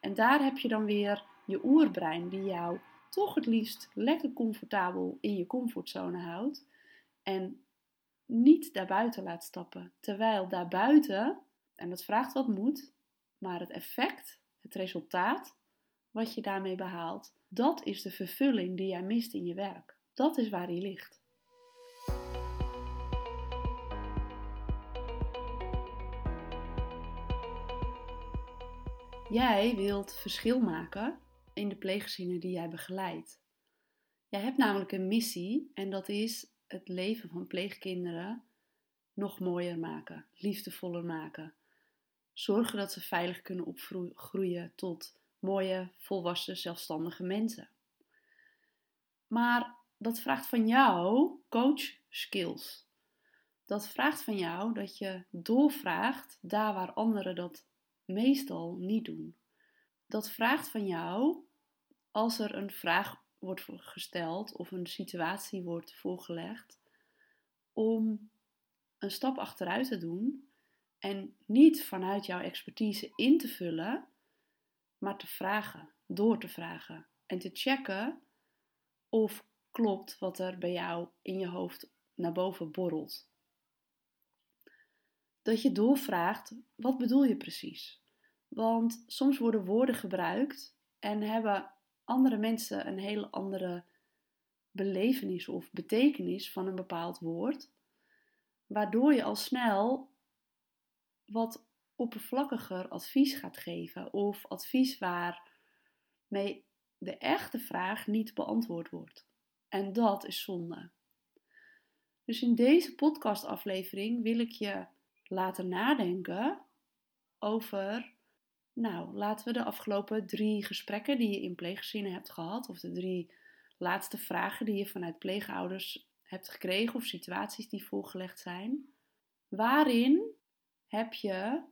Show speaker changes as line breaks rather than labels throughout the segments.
En daar heb je dan weer je oerbrein die jou toch het liefst lekker comfortabel in je comfortzone houdt en niet daarbuiten laat stappen. Terwijl daarbuiten, en dat vraagt wat moed, maar het effect, het resultaat wat je daarmee behaalt, dat is de vervulling die jij mist in je werk. Dat is waar die ligt. Jij wilt verschil maken in de pleeggezinnen die jij begeleidt. Jij hebt namelijk een missie en dat is het leven van pleegkinderen nog mooier maken, liefdevoller maken. Zorgen dat ze veilig kunnen opgroeien tot mooie, volwassen, zelfstandige mensen. Maar dat vraagt van jou coach skills. Dat vraagt van jou dat je doorvraagt daar waar anderen dat meestal niet doen. Dat vraagt van jou, als er een vraag wordt gesteld of een situatie wordt voorgelegd, om een stap achteruit te doen en niet vanuit jouw expertise in te vullen, maar te vragen, door te vragen en te checken of klopt wat er bij jou in je hoofd naar boven borrelt dat je doorvraagt: wat bedoel je precies? Want soms worden woorden gebruikt en hebben andere mensen een hele andere belevenis of betekenis van een bepaald woord, waardoor je al snel wat oppervlakkiger advies gaat geven of advies waarmee de echte vraag niet beantwoord wordt. En dat is zonde. Dus in deze podcastaflevering wil ik je laten nadenken over, nou, laten we de afgelopen drie gesprekken die je in pleeggezinnen hebt gehad, of de drie laatste vragen die je vanuit pleegouders hebt gekregen, of situaties die voorgelegd zijn, waarin heb je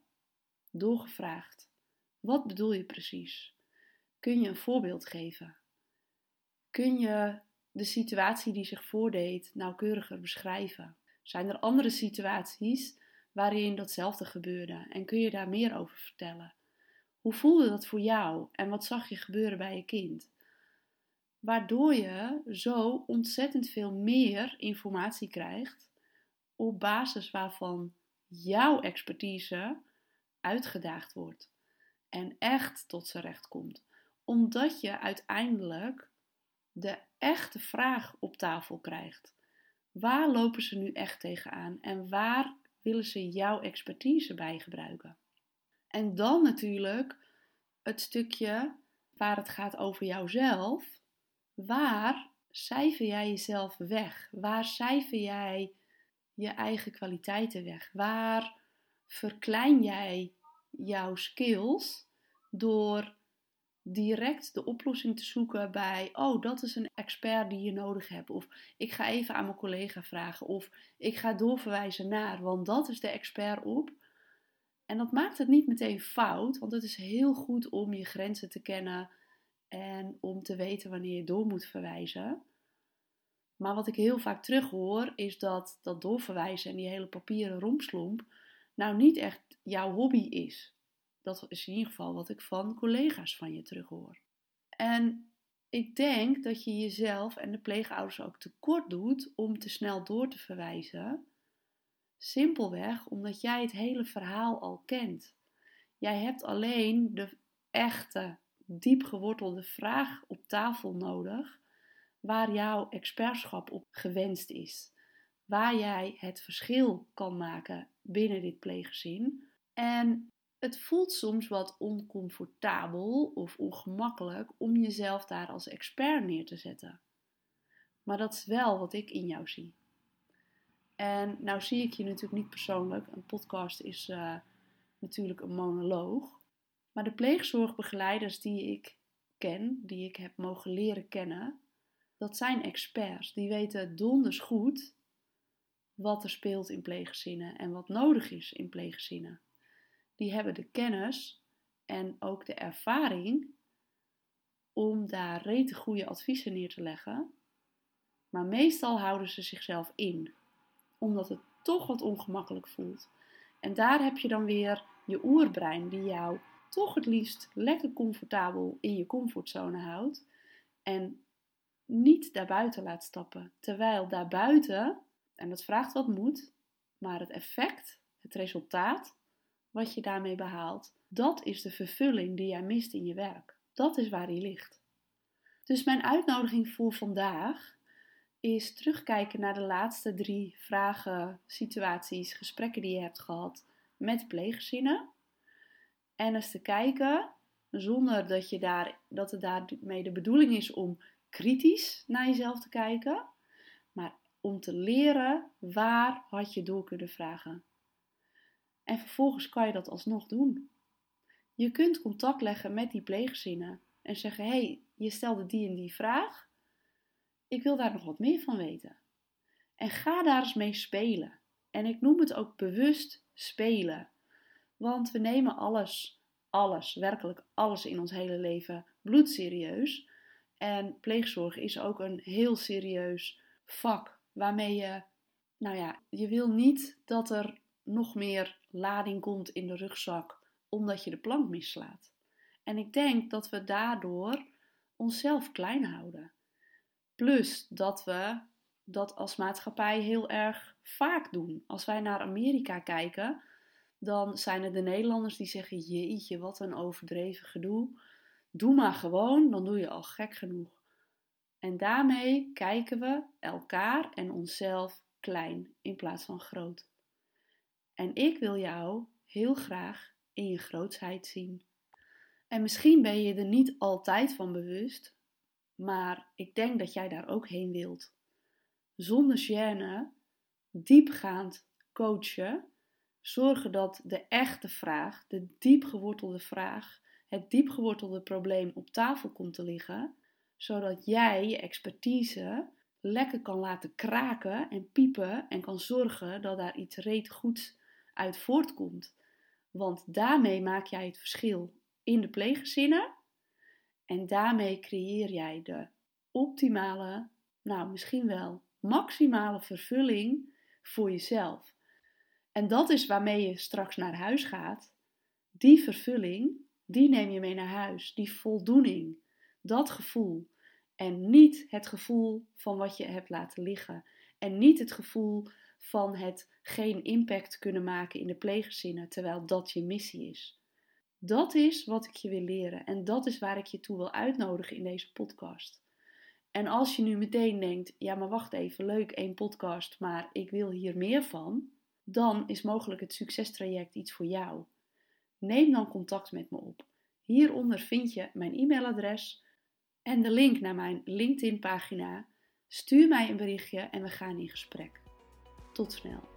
doorgevraagd? Wat bedoel je precies? Kun je een voorbeeld geven? Kun je de situatie die zich voordeed nauwkeuriger beschrijven? Zijn er andere situaties waarin datzelfde gebeurde? En kun je daar meer over vertellen? Hoe voelde dat voor jou en wat zag je gebeuren bij je kind? Waardoor je zo ontzettend veel meer informatie krijgt op basis waarvan jouw expertise uitgedaagd wordt en echt tot zijn recht komt. Omdat je uiteindelijk de echte vraag op tafel krijgt. Waar lopen ze nu echt tegenaan en waar willen ze jouw expertise bij gebruiken. En dan natuurlijk het stukje waar het gaat over jouzelf. Waar cijfer jij jezelf weg? Waar cijfer jij je eigen kwaliteiten weg? Waar verklein jij jouw skills door direct de oplossing te zoeken bij, oh, dat is een expert die je nodig hebt. Of ik ga even aan mijn collega vragen. Of ik ga doorverwijzen naar, want dat is de expert op. En dat maakt het niet meteen fout, want het is heel goed om je grenzen te kennen en om te weten wanneer je door moet verwijzen. Maar wat ik heel vaak terughoor, is dat dat doorverwijzen en die hele papieren romslomp nou niet echt jouw hobby is. Dat is in ieder geval wat ik van collega's van je terughoor. En ik denk dat je jezelf en de pleegouders ook tekort doet om te snel door te verwijzen. Simpelweg omdat jij het hele verhaal al kent. Jij hebt alleen de echte, diep gewortelde vraag op tafel nodig waar jouw expertschap op gewenst is. Waar jij het verschil kan maken binnen dit pleeggezin. En het voelt soms wat oncomfortabel of ongemakkelijk om jezelf daar als expert neer te zetten. Maar dat is wel wat ik in jou zie. En nou zie ik je natuurlijk niet persoonlijk. Een podcast is uh, natuurlijk een monoloog. Maar de pleegzorgbegeleiders die ik ken, die ik heb mogen leren kennen, dat zijn experts. Die weten donders goed wat er speelt in pleeggezinnen en wat nodig is in pleeggezinnen die hebben de kennis en ook de ervaring om daar rete goede adviezen neer te leggen. Maar meestal houden ze zichzelf in, omdat het toch wat ongemakkelijk voelt. En daar heb je dan weer je oerbrein die jou toch het liefst lekker comfortabel in je comfortzone houdt en niet daarbuiten laat stappen. Terwijl daarbuiten, en dat vraagt wat moed, maar het effect, het resultaat wat je daarmee behaalt, dat is de vervulling die jij mist in je werk. Dat is waar die ligt. Dus mijn uitnodiging voor vandaag is terugkijken naar de laatste drie vragen, situaties, gesprekken die je hebt gehad met pleeggezinnen. En eens te kijken, zonder dat, je daar, dat het daarmee de bedoeling is om kritisch naar jezelf te kijken, maar om te leren waar had je door kunnen vragen. En vervolgens kan je dat alsnog doen. Je kunt contact leggen met die pleeggezinnen en zeggen: hé, hey, je stelde die en die vraag. Ik wil daar nog wat meer van weten. En ga daar eens mee spelen. En ik noem het ook bewust spelen. Want we nemen alles, alles, werkelijk alles in ons hele leven bloedserieus. En pleegzorg is ook een heel serieus vak waarmee je, nou ja, je wil niet dat er nog meer lading komt in de rugzak omdat je de plank mislaat. En ik denk dat we daardoor onszelf klein houden. Plus dat we dat als maatschappij heel erg vaak doen. Als wij naar Amerika kijken, dan zijn het de Nederlanders die zeggen: Jeetje, wat een overdreven gedoe. Doe maar gewoon, dan doe je al gek genoeg. En daarmee kijken we elkaar en onszelf klein in plaats van groot. En ik wil jou heel graag in je grootsheid zien. En misschien ben je er niet altijd van bewust, maar ik denk dat jij daar ook heen wilt. Zonder gêne, diepgaand coachen, zorgen dat de echte vraag, de diepgewortelde vraag, het diepgewortelde probleem op tafel komt te liggen, zodat jij je expertise lekker kan laten kraken en piepen en kan zorgen dat daar iets reet goeds uit voortkomt. Want daarmee maak jij het verschil in de pleeggezinnen en daarmee creëer jij de optimale, nou misschien wel maximale vervulling voor jezelf. En dat is waarmee je straks naar huis gaat. Die vervulling, die neem je mee naar huis. Die voldoening, dat gevoel. En niet het gevoel van wat je hebt laten liggen. En niet het gevoel van het geen impact kunnen maken in de pleeggezinnen, terwijl dat je missie is. Dat is wat ik je wil leren en dat is waar ik je toe wil uitnodigen in deze podcast. En als je nu meteen denkt: ja, maar wacht even, leuk één podcast, maar ik wil hier meer van, dan is mogelijk het succestraject iets voor jou. Neem dan contact met me op. Hieronder vind je mijn e-mailadres en de link naar mijn LinkedIn-pagina. Stuur mij een berichtje en we gaan in gesprek. Tot snel.